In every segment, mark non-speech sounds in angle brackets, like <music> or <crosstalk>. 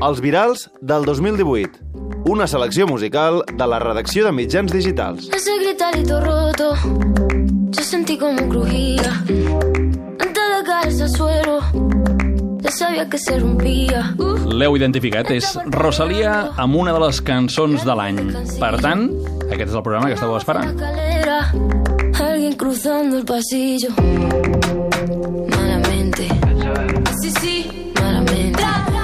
Els virals del 2018. Una selecció musical de la redacció de mitjans digitals. Ese gritarito roto, yo sentí como crujía. Antes de caerse al suelo, ya sabía que se rompía. L'heu identificat, és Rosalia amb una de les cançons de l'any. Per tant, aquest és el programa que estàveu esperant. alguien cruzando el pasillo.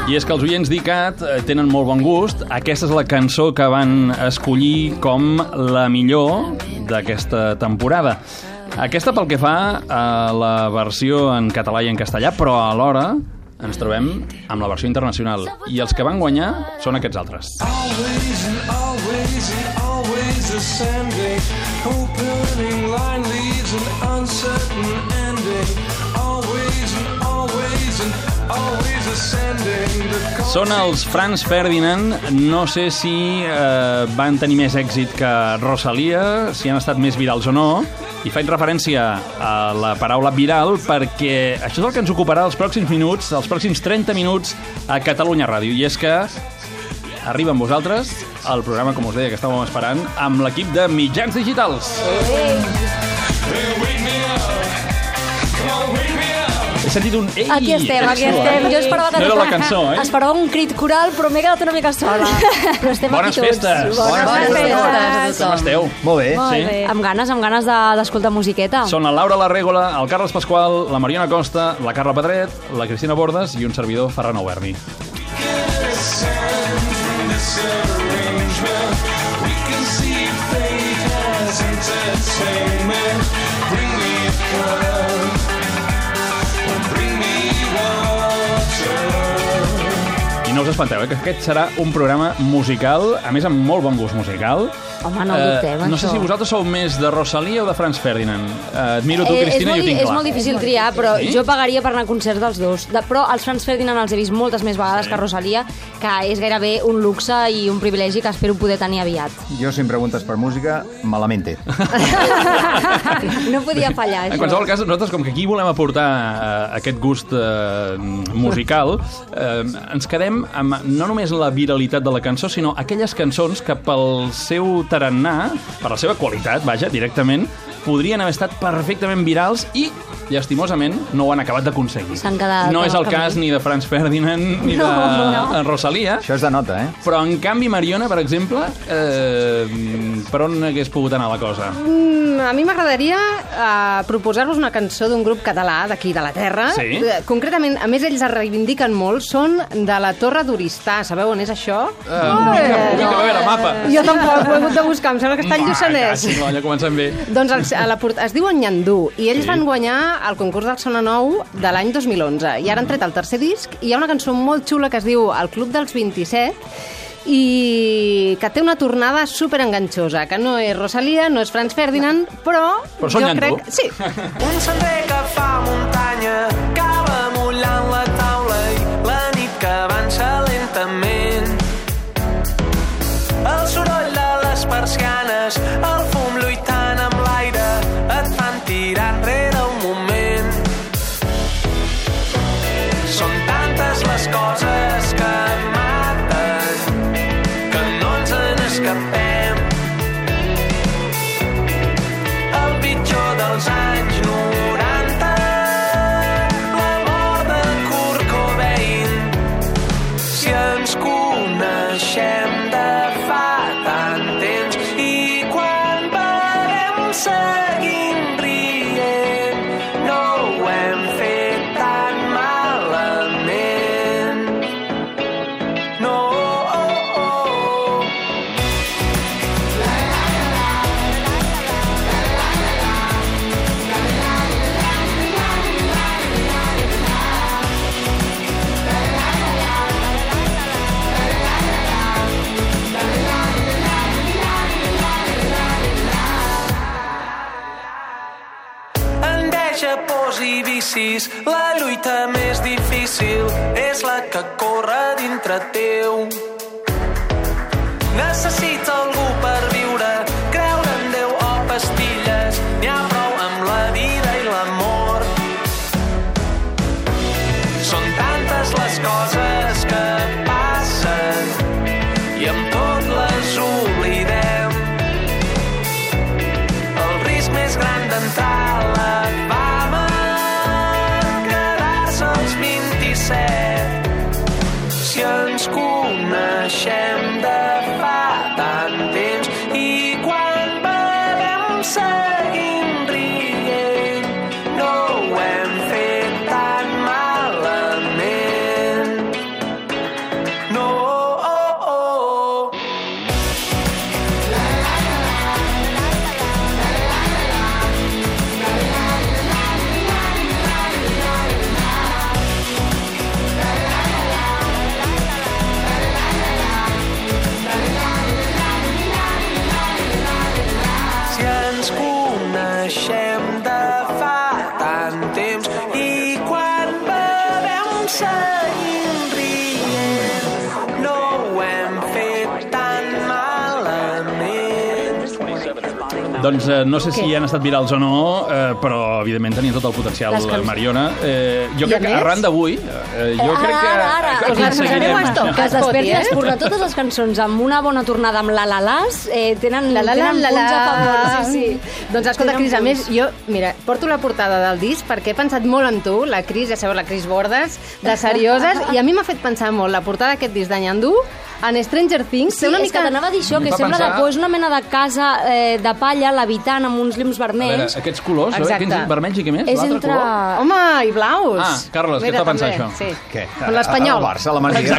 I és que els oients d'ICAT eh, tenen molt bon gust. Aquesta és la cançó que van escollir com la millor d'aquesta temporada. Aquesta pel que fa a la versió en català i en castellà, però alhora ens trobem amb la versió internacional. I els que van guanyar són aquests altres. Always and always and always ascending. Opening line an uncertain ending. Són els Franz Ferdinand. No sé si eh, van tenir més èxit que Rosalia, si han estat més virals o no. I faig referència a la paraula viral perquè això és el que ens ocuparà els pròxims minuts, els pròxims 30 minuts a Catalunya Ràdio. I és que arriba amb vosaltres el programa, com us deia, que estàvem esperant, amb l'equip de mitjans digitals. He sentit un ei! Aquí estem, aquí estem. Jo esperava que No era la cançó, eh? Esperava un crit coral, però m'he quedat una mica sola. Però estem Bones aquí tots. festes! Bones, Bones festes. Com esteu? Molt bé. Molt Sí. bé. Amb ganes, amb ganes de- d'escoltar musiqueta. Són la Laura Larrégola, el Carles Pasqual, la Mariona Costa, la Carla Pedret, la Cristina Bordes i un servidor, Ferran Auberni. Bring me a espanteu, eh, que aquest serà un programa musical, a més amb molt bon gust musical. Home, no ho dubtem, no sé això. si vosaltres sou més de Rosalia o de Franz Ferdinand. Eh, et miro tu, Eh, Cristina, és, i ho molt, tinc és clar. molt difícil triar, però Sí? jo pagaria per anar a concerts dels dos. De, però els Franz Ferdinand els he vist moltes més vegades Sí. que Rosalia, que és gairebé un luxe i un privilegi que espero poder tenir aviat. Yo si me preguntas por música, malamente. <laughs> no podia fallar, En això. qualsevol cas, nosaltres, com que aquí volem aportar eh, aquest gust eh, musical, eh, ens quedem amb no només la viralitat de la cançó, sinó aquelles cançons que pel seu tarannà, per la seva qualitat, vaja, directament, podrien haver estat perfectament virals i, llastimosament, no ho han acabat d'aconseguir. S'han quedat No és el cas ni de Franz Ferdinand ni <laughs> No, de no. Rosalia, Això és de nota, eh? però en canvi Mariona, per exemple, eh, per on hagués pogut anar la cosa? Mm, a mi m'agradaria uh, proposar-vos una cançó d'un grup català d'aquí de la Terra. Sí? Eh, Concretament, a més, ells es reivindiquen molt, són de la Torre d'Oristà. Sabeu on és això? Eh, ubica, ubica, a veure, mapa. Jo tampoc, ho he hagut de buscar, em sembla que està al Va, Lluçanès. no, ja comencem bé. Doncs el, a la, port- es diuen Nyandú i ells Sí. van guanyar el concurs del Sona Nou de l'any 2011 i ara han tret el tercer disc i hi ha una cançó molt xula que es diu El Club dels 27 i que té una tornada super enganxosa, que no és Rosalia, no és Franz Ferdinand, però, Però són jo Nyandú. crec... Sí, Un sender que fa muntanya acaba mullant la taula les persianes, Yeah. Doncs eh, no sé si han estat virals o no, eh, però evidentment tenien tot el potencial, Les cançons. Mariona. Eh, jo I crec a que arran d'avui, eh, jo Ara, crec que... ara, ara. aconseguirem a estoc. Que es Es pot dir, desperti eh? totes les cançons amb una bona tornada amb la la las, eh, tenen, La la la tenen la punts a la. favor. Sí, sí. Doncs escolta, Tenen Cris, a més, jo, mira, porto la portada del disc perquè he pensat molt en tu, la Cris, ja sabeu, la Cris Bordes, de <laughs> serioses, i a mi m'ha fet pensar molt la portada d'aquest disc d'any Andú, en Stranger Things, Sí, té una és mica... que t'anava a dir això, que sembla pensar- de por, és una mena de casa eh, de palla, levitant amb uns llums A veure, vermells. aquests colors, eh? Exacte. Quins, vermells i què més? És entre... color? Home, i blaus! Ah, Carles, què et fa pensar també, això? Sí. Què? Con l'Espanyol. El Barça, la Masia.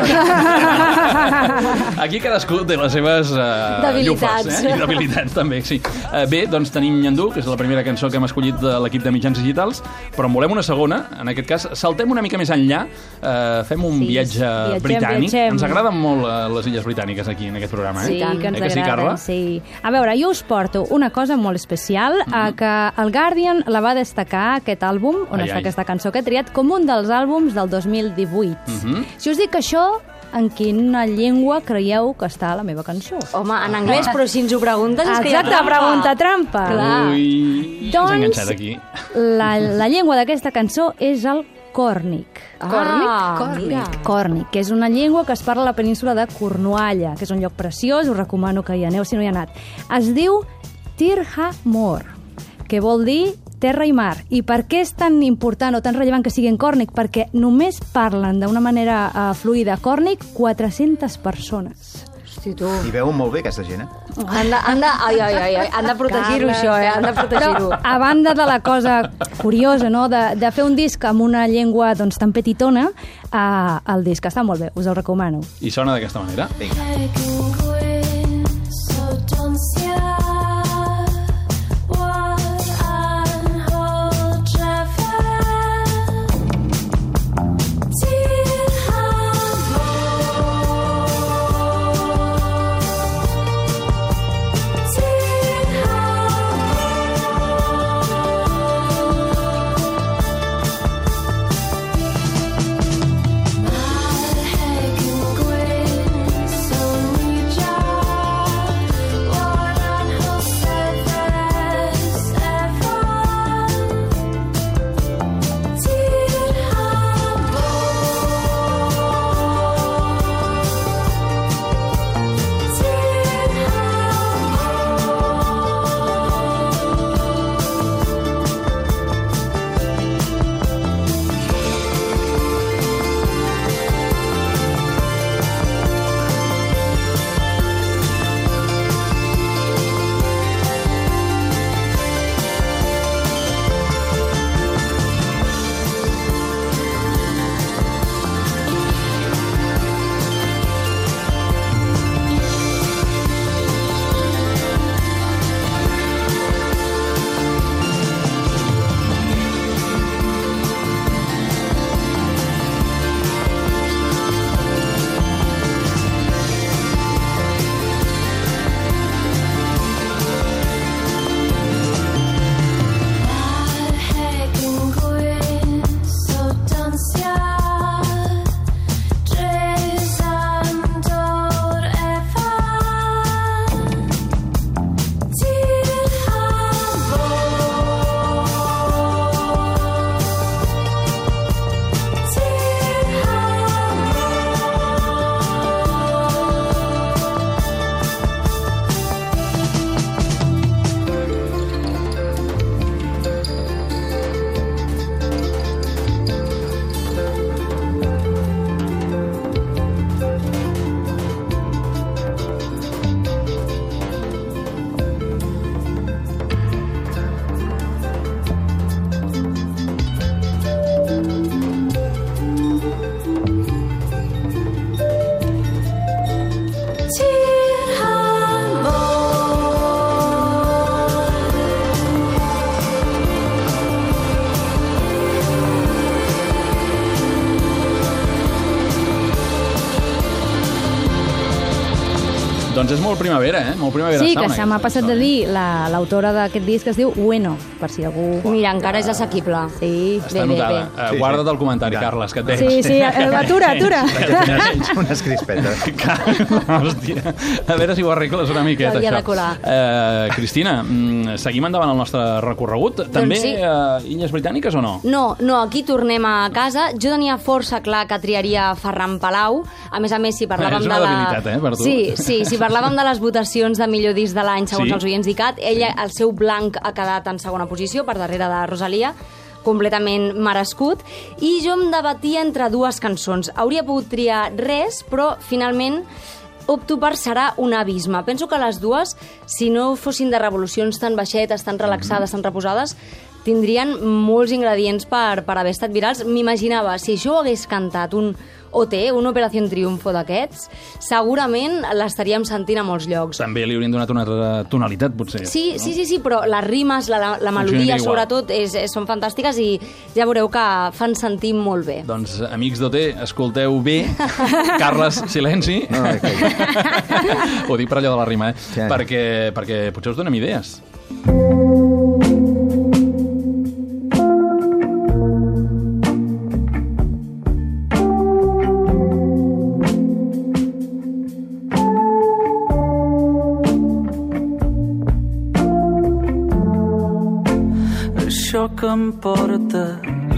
Aquí cadascú té les seves uh, Debilitats. llufes, eh? I debilitats, també, sí. Uh, bé, doncs tenim Nyandú, que és la primera cançó que hem escollit de l'equip de mitjans digitals, però en volem una segona, en aquest cas. Saltem una mica més enllà, uh, fem un Sí, viatge viatgem, britànic. viatgem. Ens agraden molt uh, les illes britàniques aquí, en aquest programa, eh? Sí, que ens eh que sí, Carla? sí. A veure, jo us porto una cosa molt especial, mm -hmm. que el Guardian la va destacar, aquest àlbum, on Ai, està ai. aquesta cançó que he triat, com un dels àlbums del 2018. Mhm. Si us dic això, en quina llengua creieu que està la meva cançó? Home, en anglès, però si ens ho preguntes és que hi ha Exacte, trampa. pregunta trampa. Clar. Ui, Doncs- aquí. La, la llengua d'aquesta cançó és el còrnic. Ah, Còrnic? mira. Còrnic, que és una llengua que es parla a la península de Cornualla, que és un lloc preciós, us recomano que hi aneu si no hi ha anat. Es diu Tirha Mor, que vol dir terra i mar. I per què és tan important o tan rellevant que sigui en còrnic? Perquè només parlen d'una manera uh, fluida còrnic 400 persones. Hosti, tu. I veuen molt bé, aquesta gent, eh? Han de, han de, ai, ai, ai, ai, han de protegir-ho, això, eh? Han de protegir-ho. Però, a banda de la cosa curiosa, no?, de, de fer un disc amb una llengua doncs, tan petitona, uh, el disc està molt bé, us el recomano. I sona d'aquesta manera. So Doncs és molt primavera, eh? Molt primavera Sí, sound, que se m'ha passat de eh? dir la- l'autora d'aquest disc es diu Bueno, per si algú... Mira, encara és assequible. Sí. Està Bé, bé, notada. bé. Eh, Sí, Guarda't sí. el comentari, Ja. Carles, que et veig. Sí, sí, eh, <laughs> atura, atura. Unes crispetes. <laughs> Hòstia, a veure si ho arregles una miqueta, això. de colar. Eh, Cristina, mm, seguim endavant el nostre recorregut. També sí. eh, Illes Britàniques o no? No, no, aquí tornem a casa. Jo tenia força clar que triaria Ferran Palau. A més a més, si parlàvem <laughs> És una de la... debilitat, eh, per tu. Sí, sí, si parlàvem de les votacions de millor disc de l'any segons Sí. els oients d'ICAT, ella, el seu blanc ha quedat en segona posició, per darrere de Rosalia, completament merescut, i jo em debatia entre dues cançons. Hauria pogut triar res, però finalment opto per serà un abisme. Penso que les dues, si no fossin de revolucions tan baixetes, tan relaxades, tan reposades, tindrien molts ingredients per, per haver estat virals. M'imaginava, si jo hagués cantat un OT, un Operació Triunfo d'aquests, segurament l'estaríem sentint a molts llocs. També li haurien donat una altra tonalitat, potser. Sí, sí, sí, sí, però les rimes, la, la, la melodia, igual. sobretot, és, és, són fantàstiques i ja veureu que fan sentir molt bé. Doncs, amics d'OT, escolteu bé. <laughs> Carles, silenci. No, no, que- Ho dic per allò de la rima, eh? Sí. Perquè, perquè potser us donem idees. Això que em portes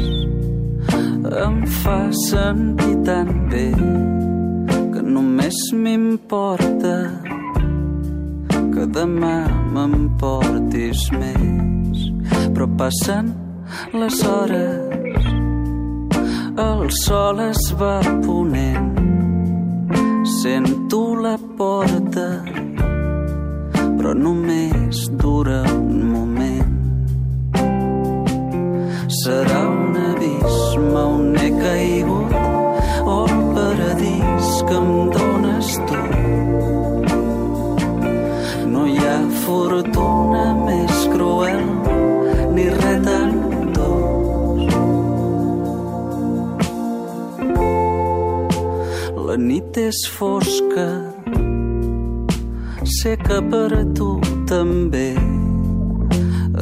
em fa sentir tan bé que només m'importa que demà m'emportis més. Però passen les hores, el sol es va ponent, sento la porta, però només dura un moment. Serà un abisme on he caigut o el paradís que em dones tu. No hi ha fortuna més cruel ni res tan. La nit és fosca, sé que per a tu també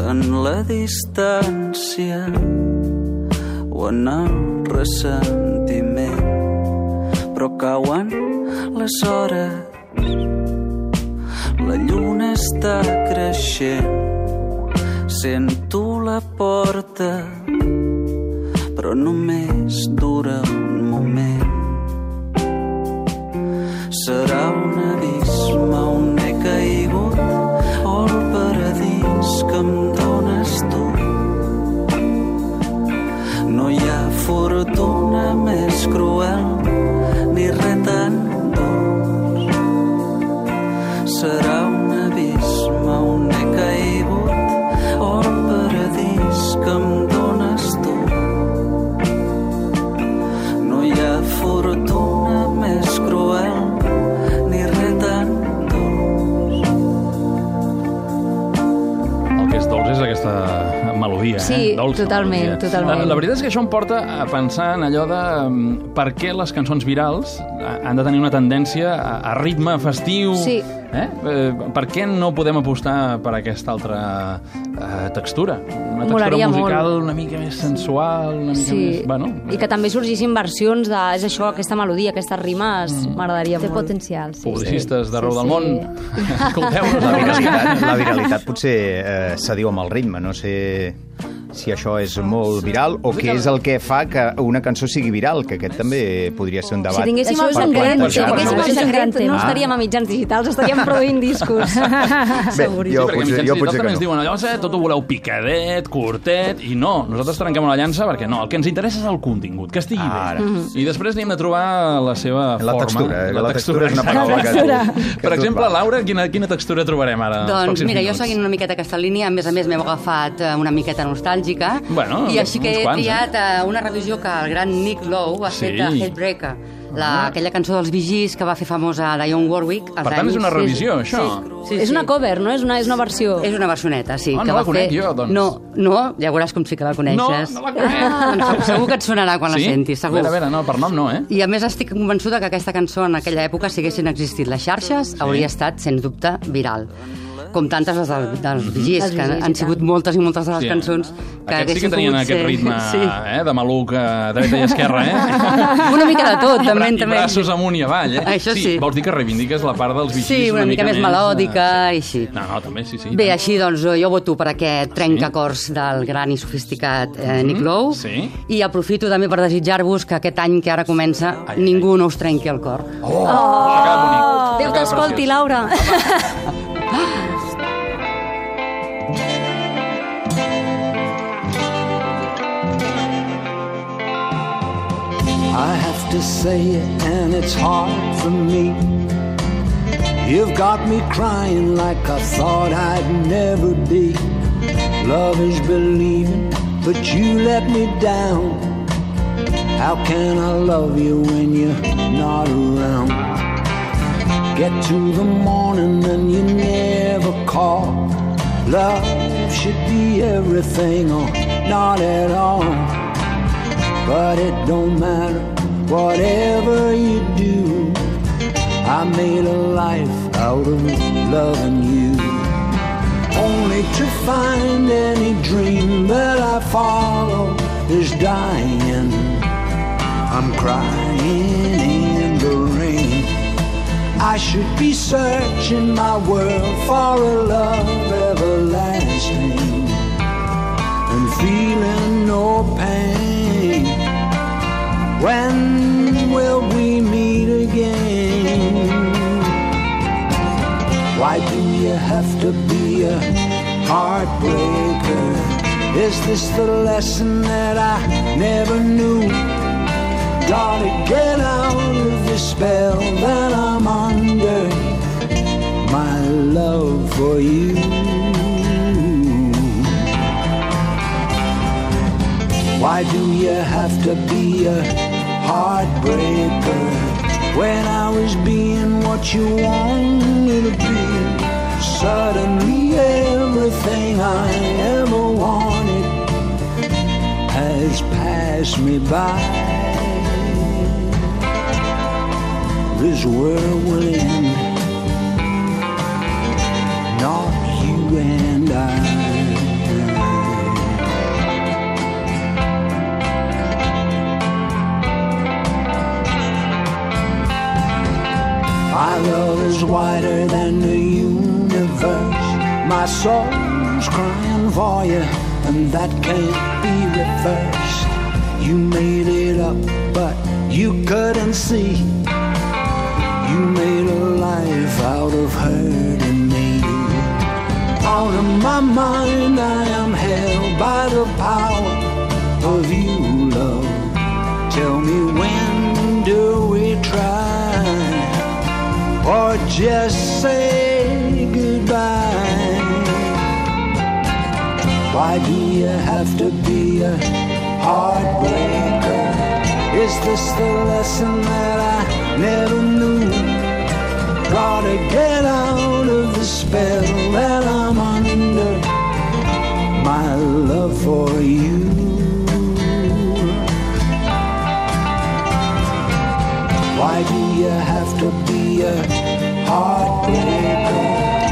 en la distància o en el ressentiment. Però cauen les hores, la lluna està creixent, sento la porta, però només dura un moment. Fortuna més cruel Sí, eh? Dolça totalment, melodia. totalment. La, la veritat és que això em porta a pensar en allò de mm, per què les cançons virals eh, han de tenir una tendència a, a ritme festiu. Sí. Eh? Eh, per què no podem apostar per aquesta altra eh, textura? Una textura Molaria musical molt. una mica més sensual, una mica Sí, més... Bueno, i que també sorgissin versions de, és això, aquesta melodia, aquestes rimes, m'agradaria Té molt. potencial, sí. publicistes d'arreu Sí, del sí. món, <laughs> escolteu-nos. La viralitat, la viralitat potser eh, se diu amb el ritme, no sé si això és molt viral o què és el que fa que una cançó sigui viral, que aquest també podria ser un Si debat. tinguéssim si tinguéssim és el un gran secret tema. no estaríem a mitjans digitals, estaríem produint discos. <laughs> Bé, Sí, jo perquè potser, jo potser també que ens no. diuen allò, eh, tot ho voleu picadet, curtet, i no, nosaltres trenquem la llança perquè no, el que ens interessa és el contingut, que estigui Ara. bé. I després n'hem de trobar la seva La forma. textura, eh, la textura és una paraula que tu- textura. que Per exemple. Laura, quina, quina textura trobarem ara? els Doncs mira, jo minuts? seguint una miqueta aquesta línia, a més a més m'heu agafat eh, una miqueta nostàlgica Bueno, i així que he quants, triat eh, una revisió que el gran Nick Lowe ha Sí. fet de Headbreaker. La, aquella cançó dels Vigis que va fer famosa Dionne Warwick. Per tant, és anys- una revisió, sí, això. Sí, sí, és una cover, no? És una, és una versió. És una versioneta, sí. Ah, que no va la conec fer... jo, doncs. No, no, ja veuràs com sí que la coneixes. No, no la conec. Ah, doncs segur que et sonarà quan sí? la sentis, segur. A veure, a veure, no, per nom no, eh? I a més estic convençuda que aquesta cançó en aquella època, si haguessin existit les xarxes, sí. hauria estat, sens dubte, viral. Com tantes les del, dels Vigis, que han, han sigut moltes i moltes de les Sí. cançons que Aquests sí que tenien aquest ser- ritme Sí. eh, de maluc a dreta i esquerra, eh? <laughs> Una mica de tot, també. I també. braços amunt i avall, eh? Això sí. Vols dir que reivindiques la part dels vigis Sí, una, mica, més melòdica i així. No, no, també, sí, sí. Bé, així doncs jo voto per aquest trencacors del gran i sofisticat eh, Nick Lowe sí. i aprofito també per desitjar-vos que aquest any que ara comença Ai, ningú no us trenqui el cor. Oh, oh, bonic. Déu t'escolti, Laura. I <laughs> to say it, and it's hard for me. You've got me crying like I thought I'd never be. Love is believing, but you let me down. How can I love you when you're not around? Get to the morning and you never call. Love should be everything or not at all. But it don't matter, whatever you do. I made a life out of loving you. Only to find any dream that I follow is dying. I'm crying in the rain. I should be searching my world for a love everlasting and feeling no pain. When will we meet again? Why do you have to be a heartbreaker? Is this the lesson that I never knew? Gotta get out of the spell that I'm under. My love for you. Why do you have to be a heartbreaker when I was being what you wanted to be? Suddenly everything I ever wanted has passed me by. This world will end, not you and I. My love is wider than the universe. My soul's crying for you, and that can't be reversed. You made it up, but you couldn't see. You made a life out of hurting me. Out of my mind, I am held by the power of you, love. Tell me when just say goodbye. Why do you have to be a heartbreaker? Is this the lesson that I never knew? Gotta get out of the spell that I'm under. My love for you. Why do you have to be a?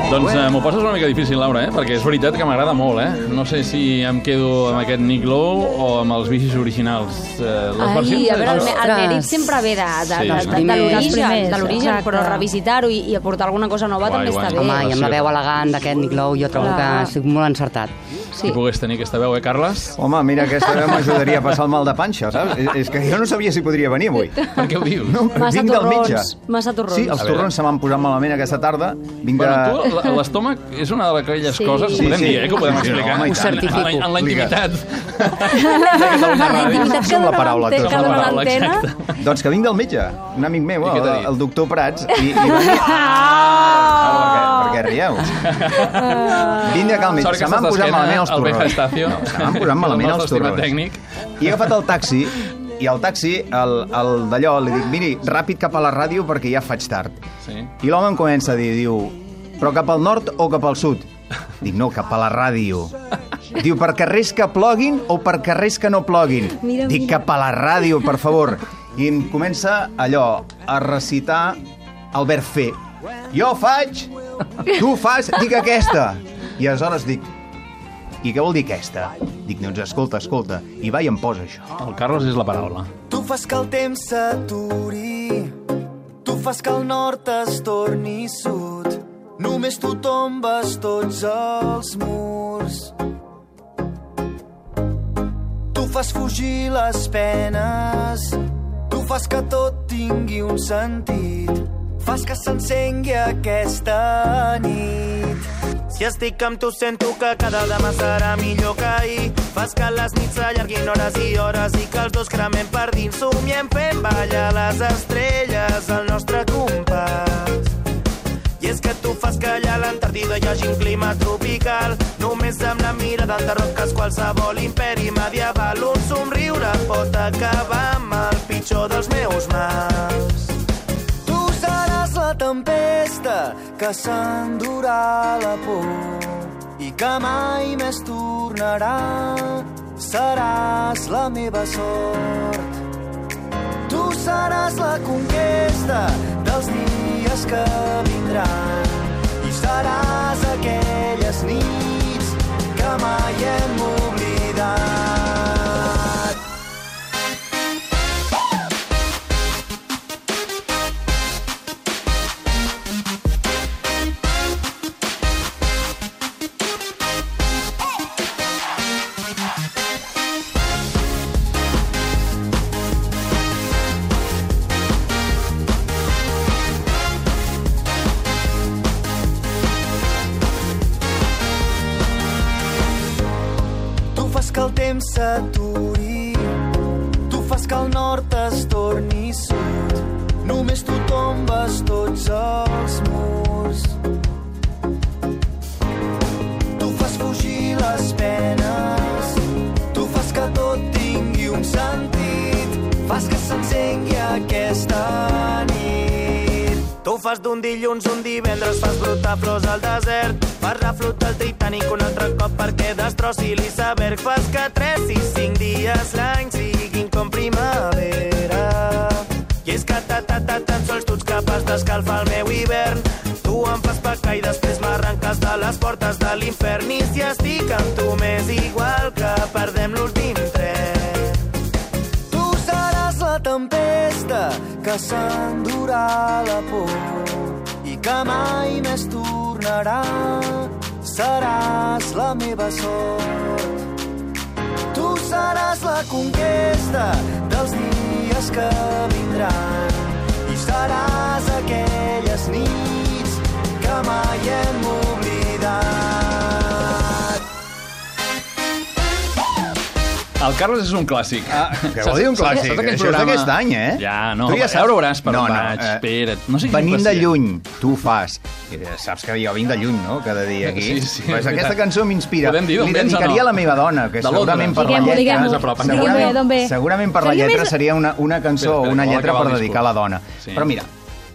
Doncs eh, m'ho poses una mica difícil, Laura, eh? perquè és veritat que m'agrada molt. Eh? No sé si em quedo amb aquest Nick Lowe o amb els bicis originals. Eh, les Ai, versions... a veure, el, me- el mèrit sempre ve de, de, Sí, de, sí. de, de l'origen, Els primers, de l'origen, exacte. però revisitar-ho i, i aportar alguna cosa nova Guai, també guai. està bé. Home, i amb la veu elegant d'aquest Nick Lowe jo trobo que sigut molt encertat. Si pogués tenir aquesta veu, eh, Carles? Home, mira, aquesta veu m'ajudaria a passar el mal de panxa, saps? És, és que jo no sabia si podria venir avui. Per què ho dius? <laughs> No, Massa vinc del torrons, metge. massa torrons. Sí, els torrons se m'han posat malament aquesta tarda. Vinc Bueno, de... tu, l'estómac és una d'aquelles Sí. coses, ho Sí, podem sí. dir, eh, que ho podem Sí, explicar. home, i Ho certifico. En la, en la intimitat. <laughs> La intimitat Som que la dona paraula, tots. que Som la paraula, exacte. Doncs que vinc del metge, un amic meu, el, el doctor Prats, i, i <laughs> va dir... Ah! Per què rieu? Vinc de cal metge. Se m'han posat d'esquena malament els al torrons. BJ Estació. No, se m'han posat malament El els torrons. tècnic. I he agafat el taxi i al taxi, el, el d'allò, li dic, miri, ràpid cap a la ràdio perquè ja faig tard. Sí. I l'home em comença a dir, diu, però cap al nord o cap al sud? Dic, no, cap a la ràdio. Diu, per carrers que ploguin o per carrers que no ploguin? Mira, Dic, mira. cap a la ràdio, per favor. I em comença allò, a recitar Albert Fer. Jo faig, tu fas, dic aquesta. I aleshores dic, i què vol dir aquesta? Dic, doncs escolta, escolta, i va i em posa això. El Carlos és la paraula. Tu fas que el temps s'aturi, tu fas que el nord es torni sud. Només tu tombes tots els murs. Tu fas fugir les penes, tu fas que tot tingui un sentit. Fas que s'encengui aquesta nit. Si estic amb tu sento que cada demà serà millor que ahir. Fas que les nits s'allarguin hores i hores i que els dos cremem per dins. Somiem fent ballar les estrelles al nostre compàs. I és que tu fas que allà a l'Antàrtida hi hagi un clima tropical. Només amb la mirada enderroques qualsevol imperi medieval. Un somriure pot acabar amb el pitjor dels meus mals. Tu seràs la tempesta que s'endurà la por i que mai més tornarà. Seràs la meva sort. Tu seràs la conquesta dels dies que vindran i seràs Fas que s'encengui aquesta nit. Tu fas d'un dilluns un divendres, fas brotar flors al desert, fas reflotar el Titanic un altre cop perquè destrossi l'iceberg, fas que 3 i 5 dies l'any siguin com primavera. I és que ta, ta, ta, tan sols tu ets capaç d'escalfar el meu hivern. Tu em fas pecar i després m'arrenques de les portes de l'infern. I si estic amb tu m'és igual que perdem l'últim s'endurà la por i que mai més tornarà. Seràs la meva sort. Tu seràs la conquesta dels dies que vindran i seràs aquelles nits que mai hem oblidat. El Carlos és un clàssic. Ah, <laughs> què vol dir un clàssic? Saps aquell Això és programa- d'aquest any, eh? Ja, no, Tu ja saps- ara ho veuràs per No, on no, vaig. eh, Espera't. No siguis Venint de lluny, tu ho fas. Eh, Saps que jo vinc de lluny, no?, cada dia aquí. Sí, sí, pues és aquesta veritat. cançó m'inspira. Podem dir d'on Li vens o dedicaria no? a la meva dona, que De segurament per la Diguem-ho, lletra... diguem-ho. D'on ve, d'on ve? Segurament per la Seria lletra més- seria una, una cançó, Espera, espera, una que vol lletra acabar per el dedicar a la dona. Sí. Però mira,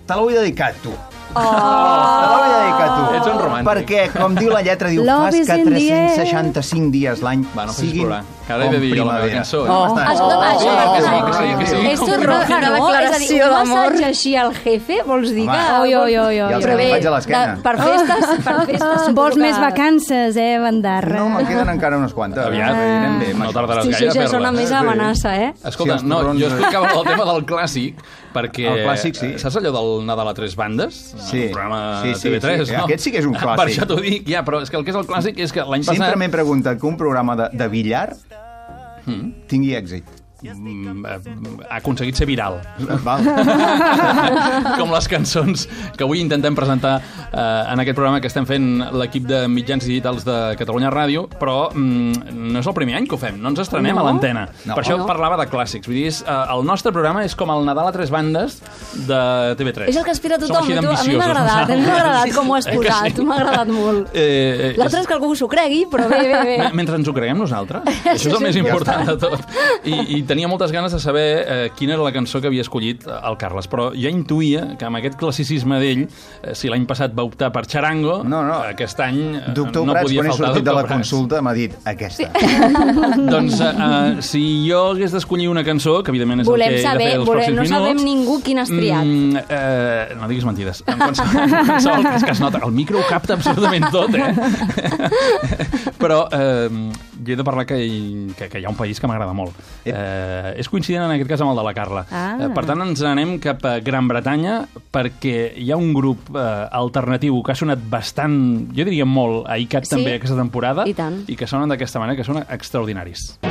te la vull dedicar a tu. Oh! Te la vull dedicar a tu. Ets un romàntic. Perquè, com diu la lletra, diu, Love fas is que in the air. 365 dies l'any Va, no facis siguin. Que ara he de dir jo la meva cançó. Oh. Bastant. Escolta'm, això, Oh, que sí, això, que sí, que sí. Esto Com es que roja, Una no? És a dir, declaració un d'amor. massatge així al jefe, vols dir que... Oi, oi, oi, oi. Però bé, faig a l'esquena. de- per festes, <laughs> per festes... Vols més vacances, eh, Bandarra? No, me queden encara unes quantes. Aviat, Anem bé, no tardaràs Sí, gaire això a ja sona fer-la. més amenaça, eh? Escolta, no, jo eh? explicava el tema del clàssic perquè... El clàssic, sí. Saps allò del Nadal a tres bandes? Sí. El programa Sí, sí, TV3, sí. no? Aquest sí que és un <laughs> Per clàssic. això t'ho dic, ja, però és que el que és el clàssic és que l'any Sempre passat... m'he preguntat que un programa de, de billar tingui èxit. Mm, eh, ha aconseguit ser viral. <laughs> Val. <laughs> com les cançons que avui intentem presentar eh, en aquest programa que estem fent l'equip de mitjans digitals de Catalunya Ràdio, però mm, no és el primer any que ho fem, no ens estrenem No. a l'antena. No. Per això No. parlava de clàssics. Vull dir, és, eh, el nostre programa és com el Nadal a tres bandes de TV3. És el que aspira tothom. tu- A mi m'ha agradat, m'ha agradat com ho has <laughs> Eh que posat, sí? m'ha agradat molt. Eh, eh, L'altre és que algú s'ho cregui, però bé, bé, bé. Mentre ens ho creguem nosaltres. Això és el sí, més ja important de tot. I, i tenia moltes ganes de saber eh, quina era la cançó que havia escollit el Carles, però ja intuïa que amb aquest classicisme d'ell, eh, si l'any passat va optar per Charango, no, no. aquest any eh, Doctor no Prats, podia quan he faltar sortit de la Prats. consulta, m'ha dit aquesta. <laughs> doncs eh, eh, si jo hagués d'escollir una cançó, que evidentment és Volem el que he saber, de fer els volem, pròxims no sabem minuts, ningú quin has triat. Mm, eh, no diguis mentides. En qualsevol, en qualsevol cas que es nota. El micro ho capta absolutament tot, eh? <laughs> Però eh, jo he de parlar que, hi- que, que hi ha un país que m'agrada molt. Eh, és coincident en aquest cas amb el de la Carla. Ah. Eh, per tant, ens anem cap a Gran Bretanya perquè hi ha un grup eh, alternatiu que ha sonat bastant, jo diria molt, a ICAT Sí. també aquesta temporada I tant. i que sonen d'aquesta manera, que són extraordinaris. I'm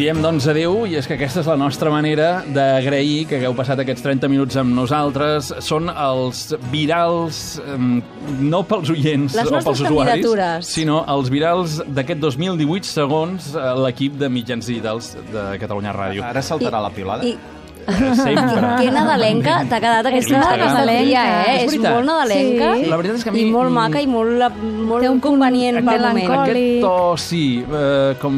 diem, doncs, adeu, i és que aquesta és la nostra manera d'agrair que hagueu passat aquests 30 minuts amb nosaltres. Són els virals, no pels oients Les o pels usuaris, sinó els virals d'aquest 2018 segons eh, l'equip de mitjans digitals de Catalunya Ràdio. Ara saltarà la pilada. I, Sempre. que nadalenca t'ha quedat aquesta nadalenca, eh? És És, molt nadalenca Sí. La veritat és que a mi, i molt mm, maca i molt, molt Té un convenient pel moment. melancòlic. Aquest to, sí, eh, com...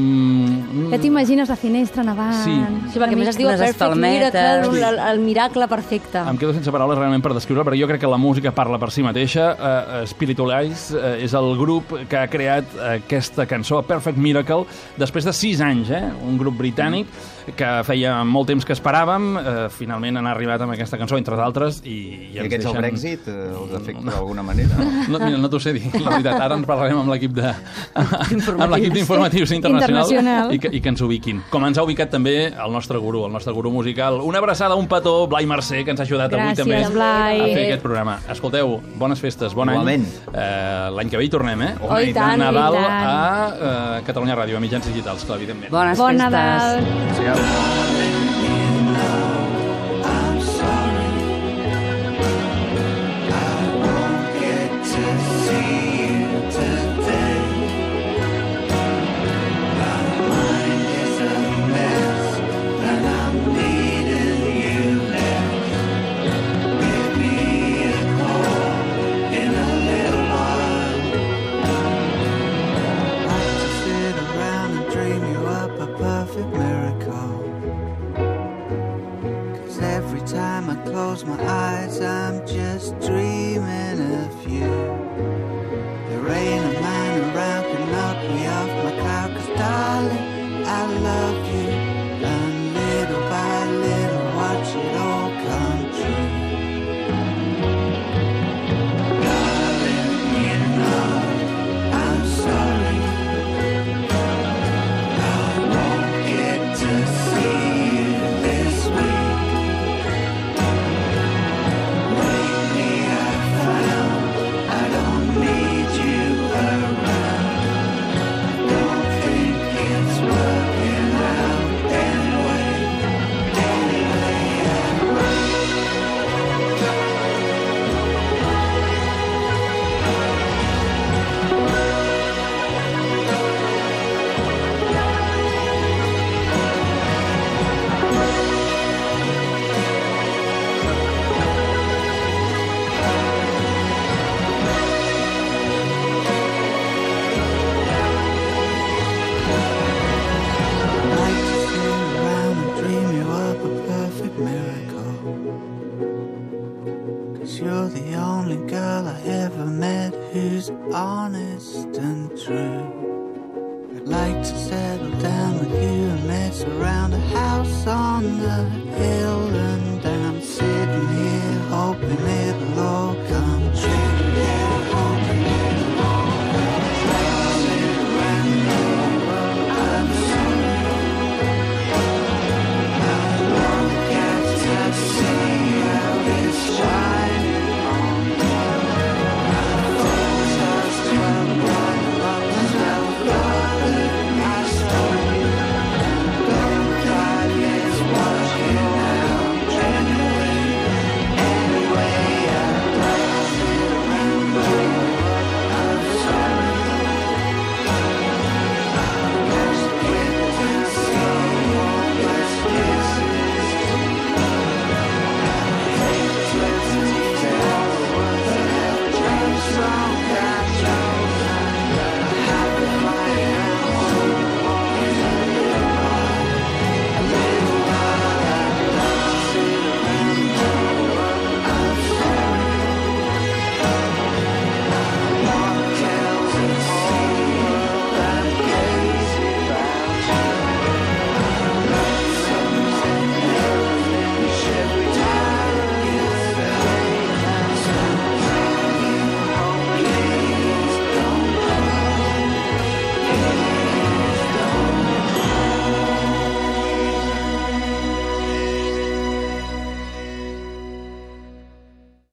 Ja t'imagines la finestra nevant. Sí. Sí, perquè a més es diu Perfect espalmetes. Miracle, el, el miracle perfecte. Em quedo sense paraules realment per descriure, però jo crec que la música parla per si mateixa. Uh, Spiritualize uh, és el grup que ha creat aquesta cançó, Perfect Miracle, després de sis anys, eh? un grup britànic que feia molt temps que esperàvem, uh, finalment han arribat amb aquesta cançó, entre d'altres, i, i, I ens aquests el deixen... Brexit eh, els afecta d'alguna manera? No, mira, no t'ho sé dir, la veritat. Ara en parlarem amb l'equip de... amb l'equip d'informatius internacional, Internacional. I, que, i que ens ubiquin. Com ens ha ubicat també el nostre gurú, el nostre gurú musical. Una abraçada, un petó, Blai Mercè, que ens ha ajudat avui Gràcies, també Blai. a fer aquest programa. Escolteu, bones festes, bon Igualment. any. Eh, L'any que ve hi tornem, eh? Oh, i tant, Nadal i tant. a eh, Catalunya Ràdio, a mitjans digitals, clar, evidentment. Bones Bon festes. Nadal. Belo. just dream.